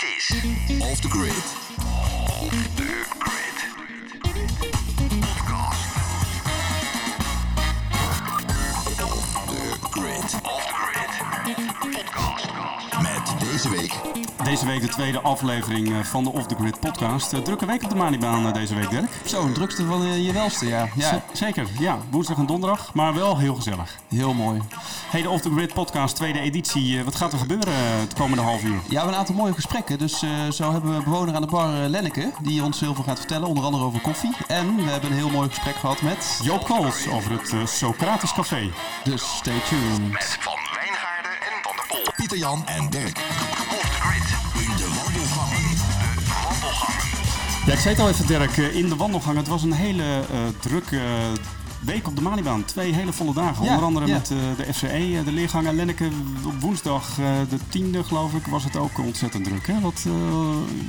Dit is Off the Grid. Off the Grid. Podcast. Off the Grid. Off the Grid. Podcast. Met deze week Deze week de tweede aflevering eh, van de Off The Grid podcast. Eh, drukke week op de Manibaan eh, deze week, Dirk. Zo, een drukste van je welste, ja. Ja, Z- zeker, ja. Woensdag en donderdag, maar wel heel gezellig. heel mooi. Hey, de Off The Grid podcast, tweede editie. Eh, wat gaat er gebeuren eh, het komende half uur? Ja, we hebben een aantal mooie gesprekken. Dus eh, zo hebben we bewoner aan de bar Lenneke, die ons heel veel gaat vertellen, onder andere over koffie. En we hebben een heel mooi gesprek gehad met... Joop Kools over het Socratisch Café. Dus stay tuned. met Van Wijngaarden en Van der Pol. Pieter Jan en Dirk. Off the Grid. In de wandelgangen. De wandelgangen. Ja, ik zei het al even, Dirk, in de wandelgang. Het was een hele eh, drukke week op de Manibaan. Twee hele volle dagen. Ja, Onder andere ja. met eh, de FCE, eh, de leergang. En Lenneke, op woensdag, eh, de tiende geloof ik, was het ook ontzettend druk. Hè? Wat, eh,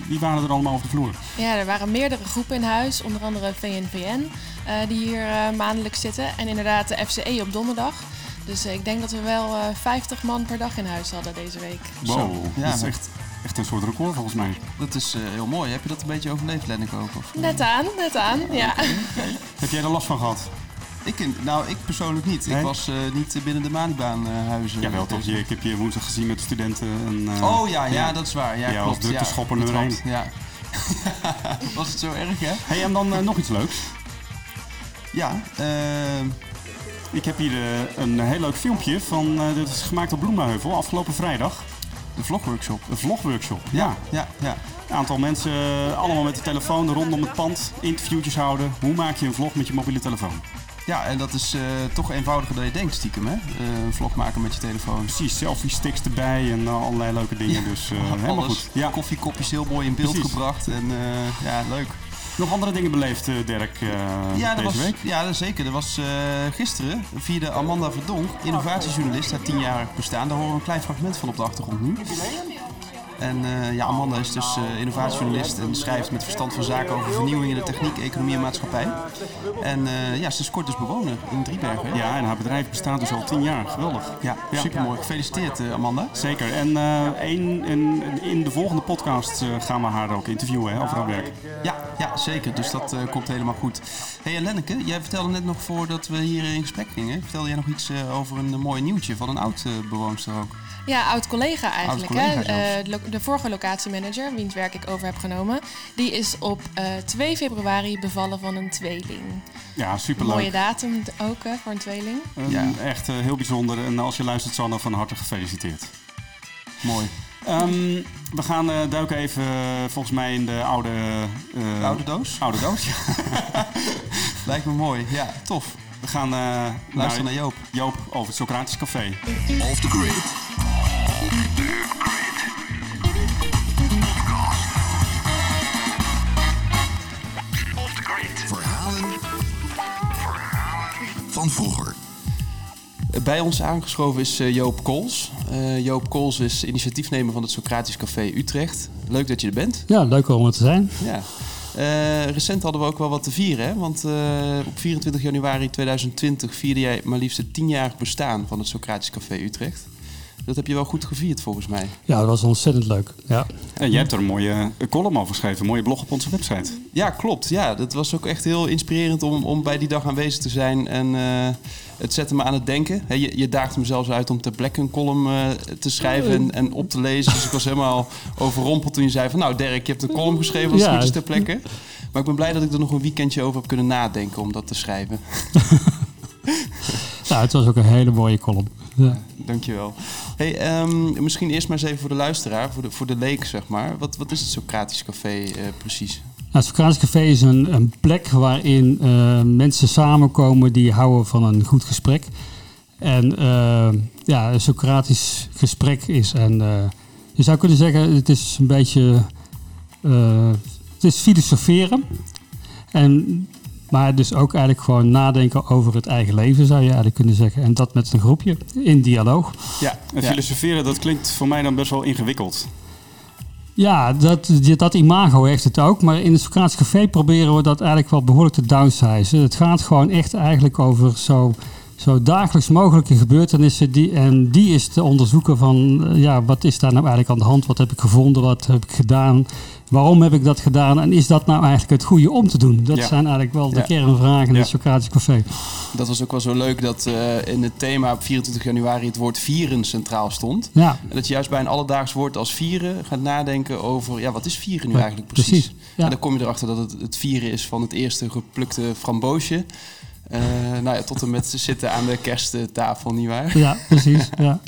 wie waren er allemaal over de vloer? Ja, er waren meerdere groepen in huis, onder andere VNVN, eh, die hier eh, maandelijks zitten. En inderdaad de FCE op donderdag. Dus eh, ik denk dat we wel eh 50 man per dag in huis hadden deze week. Wow, Zo, ja, dat is echt, echt een soort record volgens mij. Dat is eh, heel mooi. Heb je dat een beetje overleefd, Lenneke ook? Of? Net aan, net aan, ja. Heb jij er last van gehad? Ik, nou, ik persoonlijk niet. Nee? Ik was eh, niet binnen de Manibaan-huizen. Jawel toch, je, ik heb je woensdag gezien met de studenten. En, eh, Oh ja, ja, dat is waar. Ja, Ja, als klopt. drukte ja, schopper nummer betrapt, Ja. was het zo erg, hè? Hey, en dan eh, nog iets leuks. Ja, eh, Ik heb hier eh, een heel leuk filmpje van, eh dit is gemaakt op Bloemenheuvel afgelopen vrijdag. de vlogworkshop. Een vlogworkshop. Ja. Ja, ja. Een aantal mensen, eh, allemaal met de telefoon rondom het pand, interviewtjes houden. Hoe maak je een vlog met je mobiele telefoon? Ja, en dat is eh, toch eenvoudiger dan je denkt, stiekem, hè? Eh, een vlog maken met je telefoon. Precies, selfie sticks erbij en eh, allerlei leuke dingen. Dus eh, helemaal Alles. goed. Ja. Koffiekopjes heel mooi in beeld Precies. gebracht. En ja, leuk. Nog andere dingen beleefd, Dirk, Ja, dat deze was, week? ja, dat zeker. Er was gisteren, vierde Amanda Verdonk, innovatiejournalist, haar tienjarig bestaan. Daar horen we een klein fragment van op de achtergrond nu. En eh, ja, Amanda is dus eh, innovatiejournalist en schrijft met verstand van zaken over vernieuwing in de techniek, economie en maatschappij. En eh, ja, ze is kort dus bewoner in Driebergen. Ja, en haar bedrijf bestaat dus al tien jaar. Geweldig. Ja, Ja. supermooi. Gefeliciteerd Amanda. Zeker. En één- in, in de volgende podcast gaan we haar ook interviewen hè, over haar werk. Ja, ja zeker. Dus dat komt helemaal goed. hey, en Lenneke, jij vertelde net nog voordat we hier in gesprek gingen, vertelde jij nog iets over een mooi nieuwtje van een oud bewoonster ook. Ja, oud-collega eigenlijk. Hè? Eh, de vorige locatiemanager, wiens werk ik over heb genomen, die is op eh, 2 februari bevallen van een tweeling. Ja, superleuk. Mooie datum ook hè, voor een tweeling. Een- Ja. Echt eh, heel bijzonder. En als je luistert, Sanne, van harte gefeliciteerd. Mooi. Ehm, we gaan eh, duiken even volgens mij in de oude... eh, De oude doos? Oude doos, ja. Lijkt me mooi. Ja, tof. We gaan eh Luister naar Joop. Joop over het Socratisch Café. Off the Grid. Bij ons aangeschoven is eh, Joop Kools. Eh, Joop Kools is initiatiefnemer van het Socratisch Café Utrecht. Leuk dat je er bent. Ja, leuk om er te zijn. Ja. Eh, recent hadden we ook wel wat te vieren, hè? want op 24 januari 2020 vierde jij maar liefst het tienjarig bestaan van het Socratisch Café Utrecht. Dat heb je wel goed gevierd volgens mij. Ja, dat was ontzettend leuk. Ja, En jij hebt er een mooie eh, column over geschreven, een mooie blog op onze website. Ja, klopt. Ja, dat was ook echt heel inspirerend om, om bij die dag aanwezig te zijn. En eh, het zette me aan het denken. Hè, je, je daagde me zelfs uit om ter plekke een column eh, te schrijven en, en op te lezen. Dus ik was helemaal overrompeld toen je zei van... Nou Dirk, je hebt een column geschreven, dat Ja. goed is ter plekke. Maar ik ben blij dat ik er nog een weekendje over heb kunnen nadenken om dat te schrijven. nou, het was ook een hele mooie column. Ja. Dankjewel. Hey, ehm, misschien eerst maar eens even voor de luisteraar, voor de, voor de leek zeg maar. Wat, wat is het Socratisch Café eh, precies? Nou, het Socratisch Café is een, een plek waarin eh, mensen samenkomen die houden van een goed gesprek. En eh, ja, een Socratisch gesprek is eh, je zou kunnen zeggen, het is een beetje... het is filosoferen. En, maar dus ook eigenlijk gewoon nadenken over het eigen leven, zou je eigenlijk kunnen zeggen. En dat met een groepje, in dialoog. Ja, En filosoferen, dat klinkt voor mij dan best wel ingewikkeld. Ja, dat, dat imago heeft het ook. Maar in het Socratisch Café proberen we dat eigenlijk wel behoorlijk te downsizen. Het gaat gewoon echt eigenlijk over zo zo dagelijks mogelijke gebeurtenissen. Die, en die is te onderzoeken van, eh, ja, wat is daar nou eigenlijk aan de hand? Wat heb ik gevonden? Wat heb ik gedaan? Waarom heb ik dat gedaan? En is dat nou eigenlijk het goede om te doen? Dat Ja. zijn eigenlijk wel de Ja. kernvragen in Ja. het Socratisch Café. Dat was ook wel zo leuk dat eh, in het thema op 24 januari het woord vieren centraal stond. Ja, En dat je juist bij een alledaags woord als vieren gaat nadenken over, ja, wat is vieren nu eigenlijk precies? precies. En dan kom je erachter dat het het vieren is van het eerste geplukte framboosje. Eh, nou ja, tot en met zitten aan de kersttafel, nietwaar? ja precies. Ja.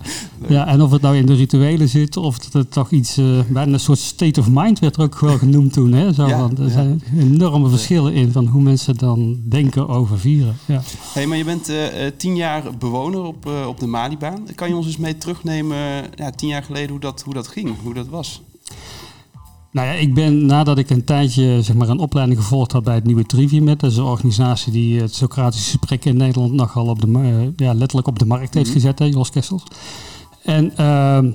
Ja, en of het nou in de rituelen zit, of dat het toch iets, eh, bijna een soort state of mind werd er ook wel genoemd toen. Hè? Zo, Ja, want er ja. zijn enorme verschillen in van hoe mensen dan denken over vieren. Ja. Hey, maar je bent eh, tien jaar bewoner op, op de Malibaan. Kan je ons eens mee terugnemen, ja, tien jaar geleden, hoe dat, hoe dat ging, hoe dat was? Nou ja, ik ben nadat ik een tijdje zeg maar, een opleiding gevolgd had bij het Nieuwe Trivium, dat is een organisatie die het Socratische gesprek in Nederland nogal op de, eh, ja, letterlijk op de markt heeft gezet, hè, Jos Kessels. En ehm,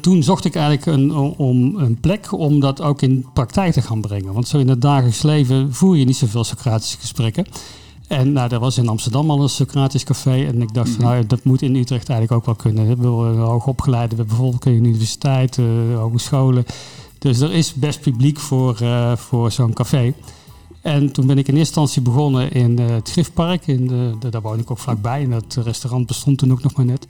toen zocht ik eigenlijk een, om een plek om dat ook in praktijk te gaan brengen. Want zo in het dagelijks leven voer je niet zoveel Socratische gesprekken. En nou, er was in Amsterdam al een Socratisch café. En ik dacht, van, nou, dat moet in Utrecht eigenlijk ook wel kunnen. We hebben hoogopgeleide, we hebben bijvoorbeeld een universiteit, eh, hogescholen. Dus er is best publiek voor, eh, voor zo'n café. En toen ben ik in eerste instantie begonnen in eh, het Griffpark. In de, daar woon ik ook vlakbij. En dat restaurant bestond toen ook nog maar net.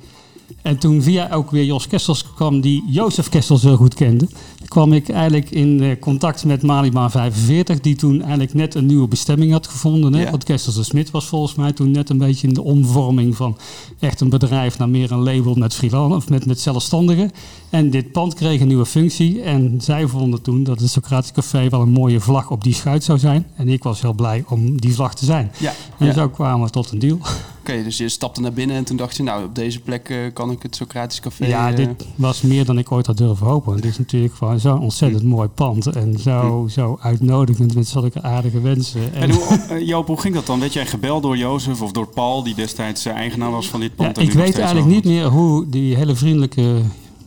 En toen via ook weer Jos Kessels kwam, die Jozef Kessels heel goed kende, kwam ik eigenlijk in eh, contact met Malibaan 45, die toen eigenlijk net een nieuwe bestemming had gevonden. Hè? Ja. Want Kessels de Smit was volgens mij toen net een beetje in de omvorming van echt een bedrijf naar meer een label met freelance of met, met zelfstandigen. En dit pand kreeg een nieuwe functie. En zij vonden toen dat het Socratisch Café wel een mooie vlag op die schuit zou zijn. En ik was heel blij om die vlag te zijn. Ja, En ja. zo kwamen we tot een deal. Oké, dus je stapte naar binnen en toen dacht je, nou, op deze plek eh, kan ik het Socratisch Café... Ja, eh, dit was meer dan ik ooit had durven hopen. Het is natuurlijk gewoon zo'n ontzettend mooi pand. En zo, zo uitnodigend met zulke aardige wensen. En hoe, eh, Joop, hoe ging dat dan? Werd jij gebeld door Jozef of door Paul, die destijds eigenaar was van dit pand? ik weet eigenlijk niet meer hoe die hele vriendelijke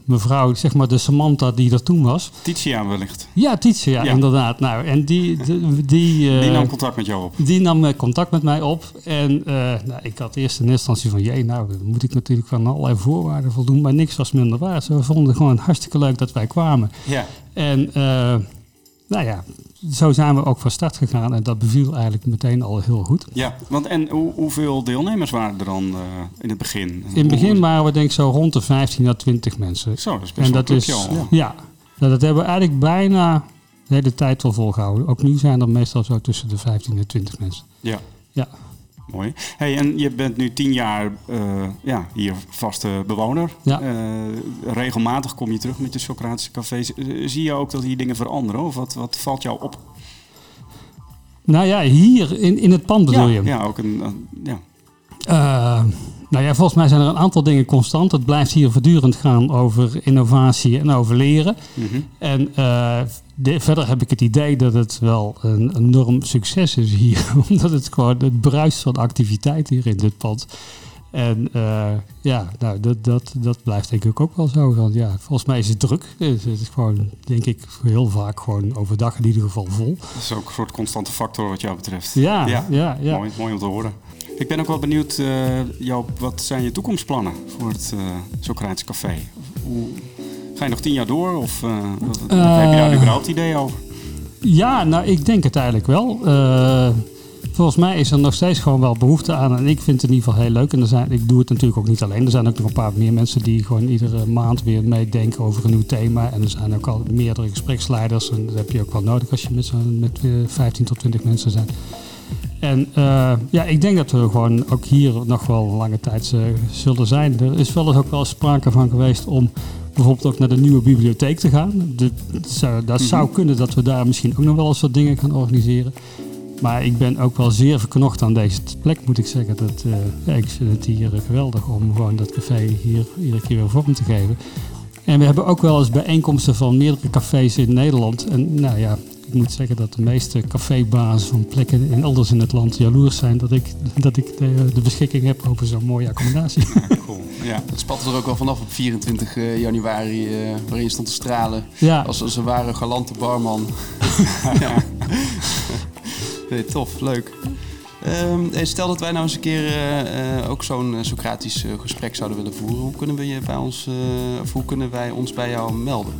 mevrouw, zeg maar de Samantha die er toen was. Titia wellicht. Ja, Tietje, ja, inderdaad. Nou, en die, die, die, eh, Die nam contact met jou op. Die nam eh, contact met mij op. En eh, nou, ik had eerst in eerste instantie van... jee, nou, dan moet ik natuurlijk van allerlei voorwaarden voldoen. Maar niks was minder waar. Ze vonden gewoon hartstikke leuk dat wij kwamen. Ja. En nou ja, zo zijn we ook van start gegaan. En dat beviel eigenlijk meteen al heel goed. Ja, want en hoe, hoeveel deelnemers waren er dan eh, in het begin? In het begin waren we denk ik zo rond de 15 à 20 mensen. Zo, dat is best En wel dat een is, ja, Nou, dat hebben we eigenlijk bijna de hele tijd wel volgehouden. Ook nu zijn er meestal zo tussen de 15 en 20 mensen. Ja. Ja. Mooi. Hey, en je bent nu tien jaar eh, ja, hier vaste bewoner. Ja. Eh, regelmatig kom je terug met je Socratische cafés. Eh, Zie je ook dat hier dingen veranderen? Of wat, wat valt jou op? Nou ja, hier in, in het pand bedoel ja, je? ja, ook een... een- ja. Eh, nou ja, volgens mij zijn er een aantal dingen constant. Het blijft hier voortdurend gaan over innovatie en over leren. Mhm. En eh, de- verder heb ik het idee dat het wel een enorm succes is hier. Omdat het gewoon het bruist van activiteit hier in dit pand. En eh, ja, nou, dat, dat, dat blijft denk ik ook wel zo. Want ja, volgens mij is het druk. Het is gewoon, denk ik, heel vaak gewoon overdag in ieder geval vol. Dat is ook een soort constante factor wat jou betreft. Ja, ja, ja. Mooi, mooi om te horen. Ik ben ook wel benieuwd, eh Joop, wat zijn je toekomstplannen voor het Socratisch Café? Hoe, ga je nog tien jaar door of eh, wat- heb je daar überhaupt idee over? Ja, nou, ik denk het eigenlijk wel. Volgens mij is er nog steeds gewoon wel behoefte aan. En ik vind het in ieder geval heel leuk. En er zijn, ik doe het natuurlijk ook niet alleen. Er zijn ook nog een paar meer mensen die gewoon iedere maand weer meedenken over een nieuw thema. En er zijn ook al meerdere gespreksleiders. En dat heb je ook wel nodig als je met, met eh, 15 tot 20 mensen zijn. En eh, ja, ik denk dat we gewoon ook hier nog wel lange tijd eh, zullen zijn. Er is wel eens ook wel sprake van geweest om bijvoorbeeld ook naar de nieuwe bibliotheek te gaan. De, het zou, dat zou kunnen dat we daar misschien ook nog wel eens wat dingen gaan organiseren. Maar ik ben ook wel zeer verknocht aan deze plek, moet ik zeggen. Dat, eh, ja, ik vind het hier geweldig om gewoon dat café hier iedere keer weer vorm te geven. En we hebben ook wel eens bijeenkomsten van meerdere cafés in Nederland. En nou ja, ik moet zeggen dat de meeste cafébazen van plekken in elders in het land jaloers zijn dat ik, dat ik de, de beschikking heb over zo'n mooie accommodatie. Cool. Ja. Het spatte er ook wel vanaf op 24 eh, januari, eh, waarin je stond te stralen. ja, Als, als een ware galante barman. ja. Nee, tof, leuk. Ehm, eh, stel dat wij nou eens een keer eh, eh, ook zo'n Socratisch gesprek zouden willen voeren. Hoe kunnen, we je bij ons, of hoe kunnen wij ons bij jou melden?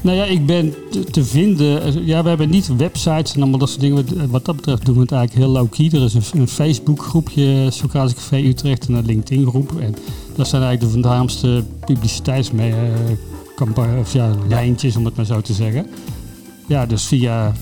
Nou ja, ik ben te, vinden. Ja, we hebben niet websites en allemaal dat soort dingen. Wat dat betreft doen we het eigenlijk heel low-key. Er is een, een Facebook-groepje, Socratisch Café Utrecht, en een LinkedIn-groep. En dat zijn eigenlijk de voornaamste publiciteitslijntjes, ja, lijntjes, om het maar zo te zeggen. Ja, dus via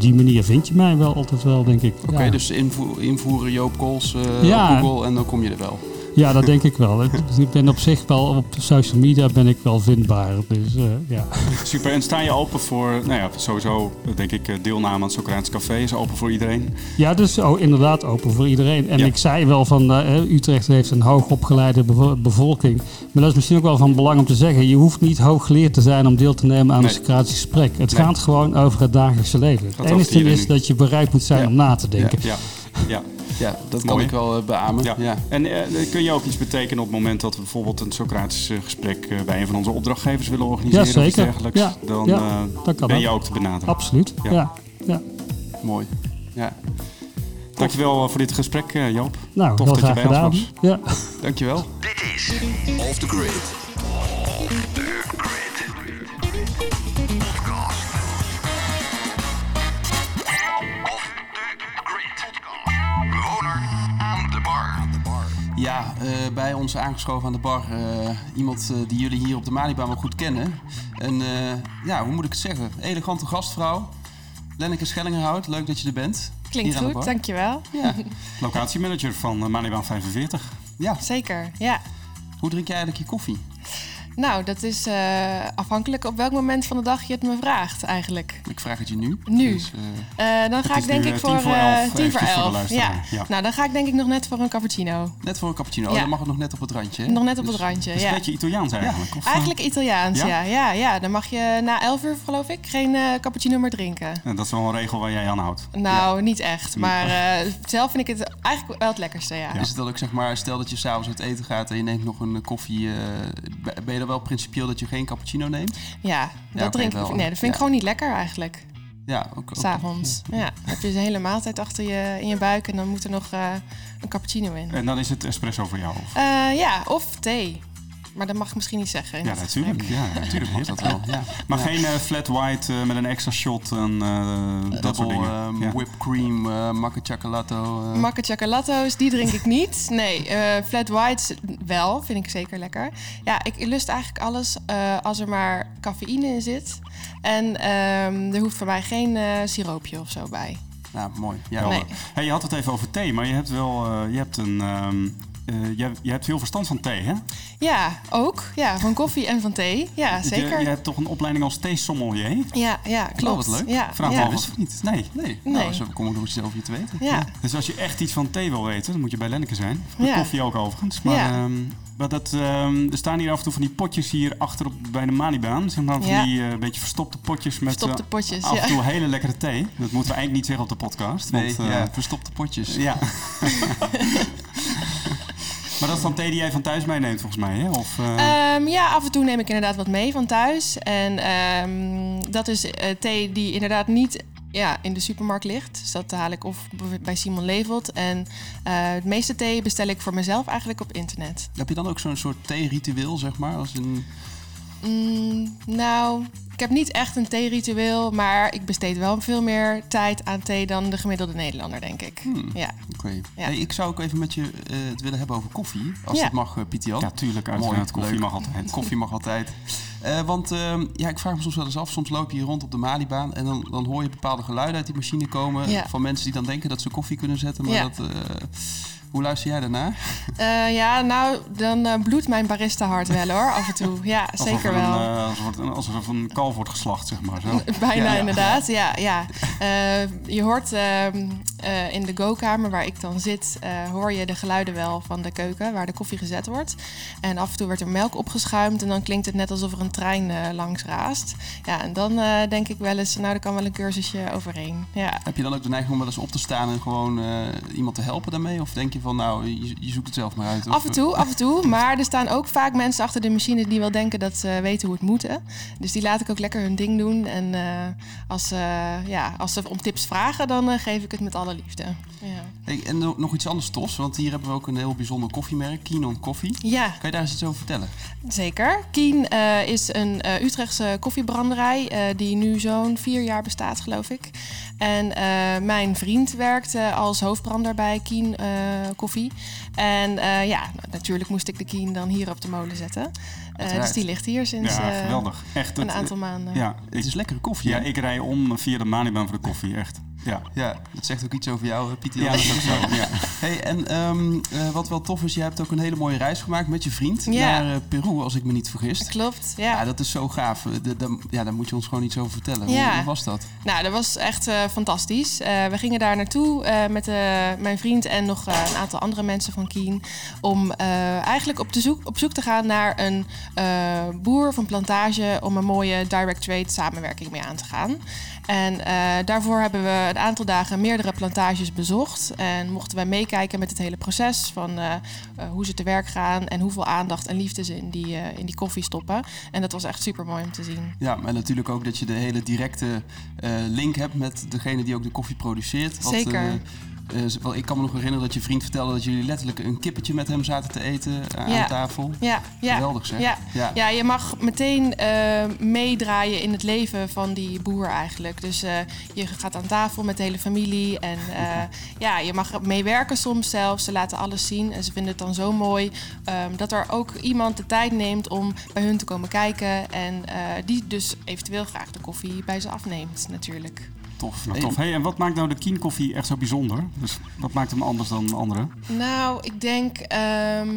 die manier vind je mij wel altijd wel, denk ik. Oké, ja. dus invo- invoeren Joop Kools eh, Ja. op Google en dan kom je er wel. Ja, dat denk ik wel. Ik- ben op zich wel op social media ben ik wel vindbaar. Dus eh, ja. Super. En sta je open voor, nou ja, sowieso denk ik eh, deelname aan het Socratisch Café is open voor iedereen. Ja, dus oh, inderdaad open voor iedereen. En Ja. ik zei wel van eh, Utrecht heeft een hoogopgeleide bevo- bevolking. Maar dat is misschien ook wel van belang om te zeggen. Je hoeft niet hooggeleerd te zijn om deel te nemen aan Nee. een Socratisch gesprek. Het Nee. gaat gewoon over het dagelijkse leven. Het enige is dat je bereid moet zijn Ja. om na te denken. Ja, ja. Ja, dat kan ik wel eh, beamen. Ja. Ja. En eh, kun je ook iets betekenen op het moment dat we bijvoorbeeld een Socratisch gesprek bij een van onze opdrachtgevers willen organiseren Ja, of iets zeker. dergelijks? Ja, Dan ja, eh, dat kan ben ook. je ook te benaderen. Absoluut. Ja. Ja. Ja. Mooi. Ja. Dankjewel voor dit gesprek, Joop. Nou, Tof heel dat je graag bij ons was. Ja. Dankjewel. Dit is Off the Grid. Off the Grid. Eh, bij ons aangeschoven aan de bar eh, iemand eh, die jullie hier op de Malibaan wel goed kennen. Een, eh, ja, hoe moet ik het zeggen? Elegante gastvrouw. Lenneke Schellingerhout, leuk dat je er bent. Klinkt Hier aan de goed, dankjewel. Ja. Locatiemanager van uh, Malibaan 45. ja, Zeker, ja. hoe drink jij eigenlijk je koffie? Nou, dat is eh, afhankelijk op welk moment van de dag je het me vraagt eigenlijk. Ik vraag het je nu. Nu. Dus, eh, Eh, dan ga ik denk ik voor tien voor elf, tien voor elf. Ja. Ja. Nou, dan ga ik denk ik nog net voor een cappuccino. net voor een cappuccino, Ja. dan mag het nog net op het randje. hè? Nog net op het Dus- randje, Is ja. een beetje Italiaans eigenlijk? Of, Eigenlijk Italiaans, Ja? ja? ja. Dan mag je na 11 uur, geloof ik, geen cappuccino meer drinken. eh, dat is wel een regel waar jij aan houdt. Nou, niet echt. Maar zelf vind ik het eigenlijk wel het lekkerste, ja. Is het dan ook zeg maar, stel dat je s'avonds uit eten gaat en je neemt nog een koffie, ben je dan wel principieel dat je geen cappuccino neemt? Ja, dat drink wel. ik. Nee, dat vind ik gewoon niet lekker eigenlijk. Ja, ook. ook- S'avonds. Ja. Dan heb je een hele maaltijd achter je in je buik en dan moet er nog eh, een cappuccino in. En dan is het espresso voor jou? Of? Eh, ja, of thee. Maar dat mag ik misschien niet zeggen. Ja, natuurlijk. Ja, natuurlijk Mag dat wel, ja. Maar Ja. geen eh, flat white eh, met een extra shot en eh, dat soort Double dingen. Ja. whipped cream, macca chocolato. eh. Macca chocolato's, die drink ik niet. Nee, eh, flat whites wel, vind ik zeker lekker. Ja, ik lust eigenlijk alles eh, als er maar cafeïne in zit. En ehm, er hoeft voor mij geen eh, siroopje of zo bij. nou, mooi. Ja. Nee. Hey, je had het even over thee, maar je hebt wel eh, je hebt een, ehm, eh, je, hebt, je hebt veel verstand van thee, hè? Ja, ook. Ja, van koffie en van thee. Ja, Je, zeker. je hebt toch een opleiding als theesommelier? Ja, ja, klopt. wat leuk. Ja, Vraag ja. me ik niet. Nee. Nee, Nee. nou, zo kom ik nog iets over je te weten. Ja. Dus als je echt iets van thee wil weten, dan moet je bij Lenneke zijn. Voor Ja. koffie ook overigens. Maar, Ja. ehm, maar dat, ehm, er staan hier af en toe van die potjes hier achter op, bij de Malibaan. Zeg maar van Ja. die eh, beetje verstopte potjes met Verstopte eh, potjes, af en ja. toe hele lekkere thee. Dat moeten we eigenlijk niet zeggen op de podcast. Nee, want, eh, ja, verstopte potjes. ja. maar dat is dan thee die jij van thuis meeneemt volgens mij, hè? Of, eh, Ehm, ja, af en toe neem ik inderdaad wat mee van thuis. En ehm, dat is eh, thee die inderdaad niet ja, in de supermarkt ligt. Dus dat haal ik of bij Simon Levelt. En eh het meeste thee bestel ik voor mezelf eigenlijk op internet. Heb je dan ook zo'n soort thee-ritueel, zeg maar? Als een... Mm, nou, ik heb niet echt een theeritueel, maar ik besteed wel veel meer tijd aan thee dan de gemiddelde Nederlander, denk ik. Hmm. Ja. Oké. Ja. Hey, ik zou ook even met je eh, het willen hebben over koffie. Als Ja. dat mag, uh, Pieter Jan. ja, tuurlijk. Mooi, Uiteraard. Koffie leuk. mag altijd. Koffie mag altijd. Eh, want ehm, ja, ik vraag me soms wel eens af. Soms loop je hier rond op de Malibaan en dan, dan hoor je bepaalde geluiden uit die machine komen. Ja. Van mensen die dan denken dat ze koffie kunnen zetten. Maar Ja. dat, eh, hoe luister jij daarnaar? Eh, ja, nou, dan eh, bloedt mijn barista hart wel hoor, af en toe. Ja, Alsof zeker er een, wel. eh, alsof, er- alsof er een kalf wordt geslacht, zeg maar. Zo. Bijna Ja, inderdaad, ja. ja. Je hoort ehm, eh, in de go-kamer waar ik dan zit, hoor je de geluiden wel van de keuken waar de koffie gezet wordt. En af en toe wordt er melk opgeschuimd en dan klinkt het net alsof er een trein langs raast. Ja, en dan denk ik wel eens, nou, er kan wel een cursusje overheen. Ja. Heb je dan ook de neiging om wel eens op te staan en gewoon iemand te helpen daarmee? Of denk je van, nou, je, je zoekt het zelf maar uit? Of, Af en toe, af en toe. Maar er staan ook vaak mensen achter de machine die wel denken dat ze weten hoe het moet. hè. Dus die laat ik ook lekker hun ding doen. En eh, als, ze ja, als ze om tips vragen, dan eh, geef ik het met alle liefde. Ja. Hey, en no- nog iets anders tofs, want hier hebben we ook een heel bijzonder koffiemerk, Keenon Coffee. ja, Kan je daar eens iets over vertellen? zeker. Kien eh, is een eh, Utrechtse koffiebranderij eh, die nu zo'n vier jaar bestaat, geloof ik. En eh, mijn vriend werkt eh, als hoofdbrander bij Kien eh, Koffie. En eh, ja, nou, natuurlijk moest ik de Kien dan hier op de molen zetten. Eh, dus die ligt hier sinds Ja, eh, geweldig. Echt. een het- aantal maanden. Ja, Het is lekkere koffie, ja, hè? ik rij om via de Manibaan voor de koffie, echt. Ja, Ja, dat zegt ook iets over jou, Pieter. ja dat is ook zo. Ja. Hey, en ehm, eh, wat wel tof is, je hebt ook een hele mooie reis gemaakt met je vriend Ja. naar eh, Peru, als ik me niet vergis. Klopt, Ja, ja. dat is zo gaaf. Eh, de- de- ja, daar moet je ons gewoon iets over vertellen. Hoe, was dat? Nou, dat was echt fantastisch. We gingen daar naartoe met mijn vriend en nog een aantal andere mensen van Kien. Om eigenlijk op, de zoek, op zoek te gaan naar een boer een plantage. Om een mooie direct trade samenwerking mee aan te gaan. En daarvoor hebben we een aantal dagen meerdere plantages bezocht. En mochten wij meekijken met het hele proces van eh, eh, hoe ze te werk gaan. En hoeveel aandacht en liefde ze in die, eh, in die koffie stoppen. En dat was echt super mooi om te zien. Ja, maar natuurlijk ook dat je de hele directe link hebt met degene die ook de koffie produceert. Wat, Zeker. Eh, wel, ik kan me nog herinneren dat je vriend vertelde dat jullie letterlijk een kippetje met hem zaten te eten eh, Ja. aan tafel. Ja, ja. Geweldig zeg. Ja. Ja. Ja, je mag meteen eh, meedraaien in het leven van die boer eigenlijk. Dus je gaat aan tafel met de hele familie en ja, je mag meewerken soms zelfs. Ze laten alles zien en ze vinden het dan zo mooi ehm, dat er ook iemand de tijd neemt om bij hun te komen kijken. En die dus eventueel graag de koffie bij ze afneemt natuurlijk. Tof. Nou, Hey, tof. Hey, en wat maakt nou de Kien koffie echt zo bijzonder? Dus wat maakt hem anders dan andere? Nou, ik denk ehm,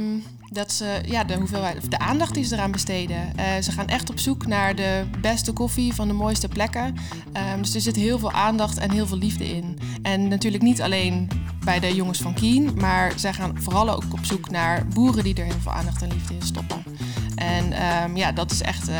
dat ze ja, de hoeveelheid, of de aandacht die ze eraan besteden. Eh, ze gaan echt op zoek naar de beste koffie van de mooiste plekken. Ehm, dus er zit heel veel aandacht en heel veel liefde in. En natuurlijk niet alleen bij de jongens van Kien, maar zij gaan vooral ook op zoek naar boeren die er heel veel aandacht en liefde in stoppen. En ehm, ja, dat is echt eh,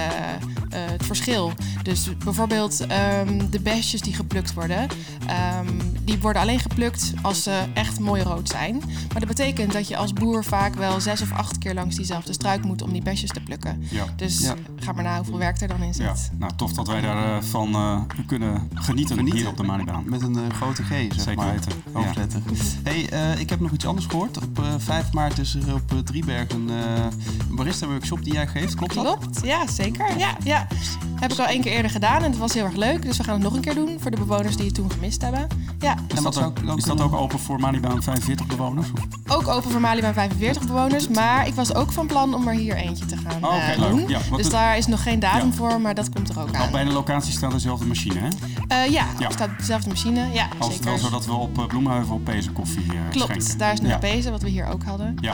het verschil. Dus bijvoorbeeld ehm, de besjes die geplukt worden, ehm, die worden alleen geplukt als ze echt mooi rood zijn. Maar dat betekent dat je als boer vaak wel zes of acht keer langs diezelfde struik moet om die besjes te plukken. Ja. Dus Ja. ga maar na hoeveel werk er dan in Ja, zit. nou tof dat wij daarvan eh kunnen genieten, Genieten. hier op de Manibaan. Met een eh, grote G, zeg Zeker maar. weten. Hoofdletter. Hey, eh, ik heb nog iets anders gehoord. Op eh, 5 maart is er op eh, Driebergen eh, een barista-workshop die jij geeft. Klopt dat? Klopt, ja, zeker. Ja, ja. Heb ik al één keer eerder gedaan en het was heel erg leuk. Dus we gaan het nog een keer doen voor de bewoners die het toen gemist hebben. Ja, Is, dat, ook, dat open voor Manibaan 45 bewoners? Ook open voor Malibaan 45 bewoners. Maar ik was ook van plan om er hier eentje te gaan Oh, oké, eh, doen. Ja, want dus het- daar is nog geen datum Ja. voor, maar dat komt er ook Al aan. bij de locatie staat dezelfde machine, hè? Eh, ja, Ja. er staat dezelfde machine. Ja, Als het zeker. wel zo dat we op eh, Bloemheuvel Pezen koffie eh Klopt, schenken. daar is nog ja. pezen, wat we hier ook hadden. Ja,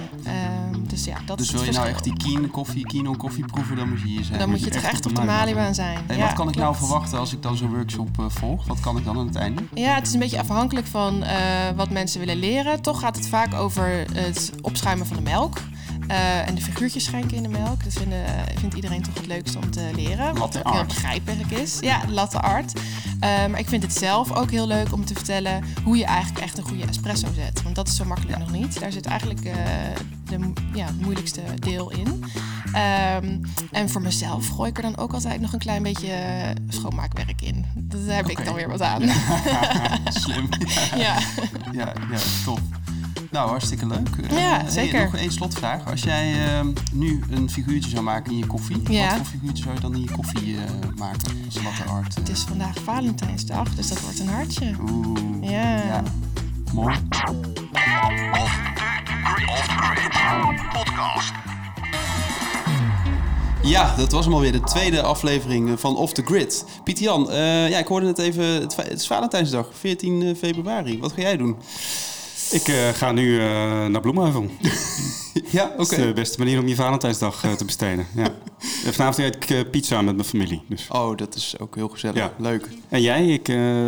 dus ja, dat Dus is wil je nou echt die Keen koffie, Kino koffie proeven, dan moet je hier zijn. Dan moet je je toch echt op de Malibaan zijn. Hey, ja, wat kan ik nou verwachten als ik dan zo'n workshop eh, volg? Wat kan ik dan aan het einde? Ja, het is een beetje afhankelijk van eh, wat mensen willen leren. Toch gaat het vaak over het opschuimen van de melk. Eh, en de figuurtjes schenken in de melk. Dat vinden, eh, vindt iedereen toch het leukste om te leren. Wat ook heel begrijpelijk is. Ja, latte art. Eh, maar ik vind het zelf ook heel leuk om te vertellen hoe je eigenlijk echt een goede espresso zet. Want dat is zo makkelijk nog niet. Daar zit eigenlijk de, ja, het moeilijkste deel in. Ehm, en voor mezelf gooi ik er dan ook altijd nog een klein beetje schoonmaakwerk in. Daar heb ik dan weer wat aan. Slim. ja. Ja, ja, top. Nou, hartstikke leuk. Eh, Ja, zeker. nog één slotvraag. Als jij eh, nu een figuurtje zou maken in je koffie, Ja. wat voor figuurtje zou je dan in je koffie eh, maken? Als latte art. Het is vandaag Valentijnsdag, dus dat wordt een hartje. Oeh. Ja. Ja. Mooi. Podcast. Ja, dat was hem alweer. De tweede aflevering eh, van Off the Grid. Pieter Jan, ja, ik hoorde net even, het, het is Valentijnsdag, 14 februari. Wat ga jij doen? Ik eh, ga nu eh, naar Bloemheuvel. Ja, oké. Dat is de beste manier om je Valentijnsdag eh, te besteden. Ja. Vanavond eet ik pizza met mijn familie. Dus. Oh, dat is ook heel gezellig. Ja. Leuk. En jij, ik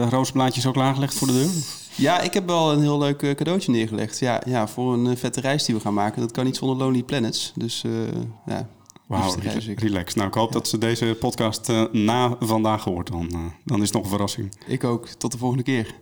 roosblaadjes ook klaargelegd voor de deur? Ja, ik heb wel een heel leuk cadeautje neergelegd. Ja, ja, voor een vette reis die we gaan maken. Dat kan niet zonder Lonely Planets. Dus ja, Wauw, ik. relax. Nou, ik hoop dat ze deze podcast na vandaag hoort. Dan, dan is het nog een verrassing. Ik ook. Tot de volgende keer.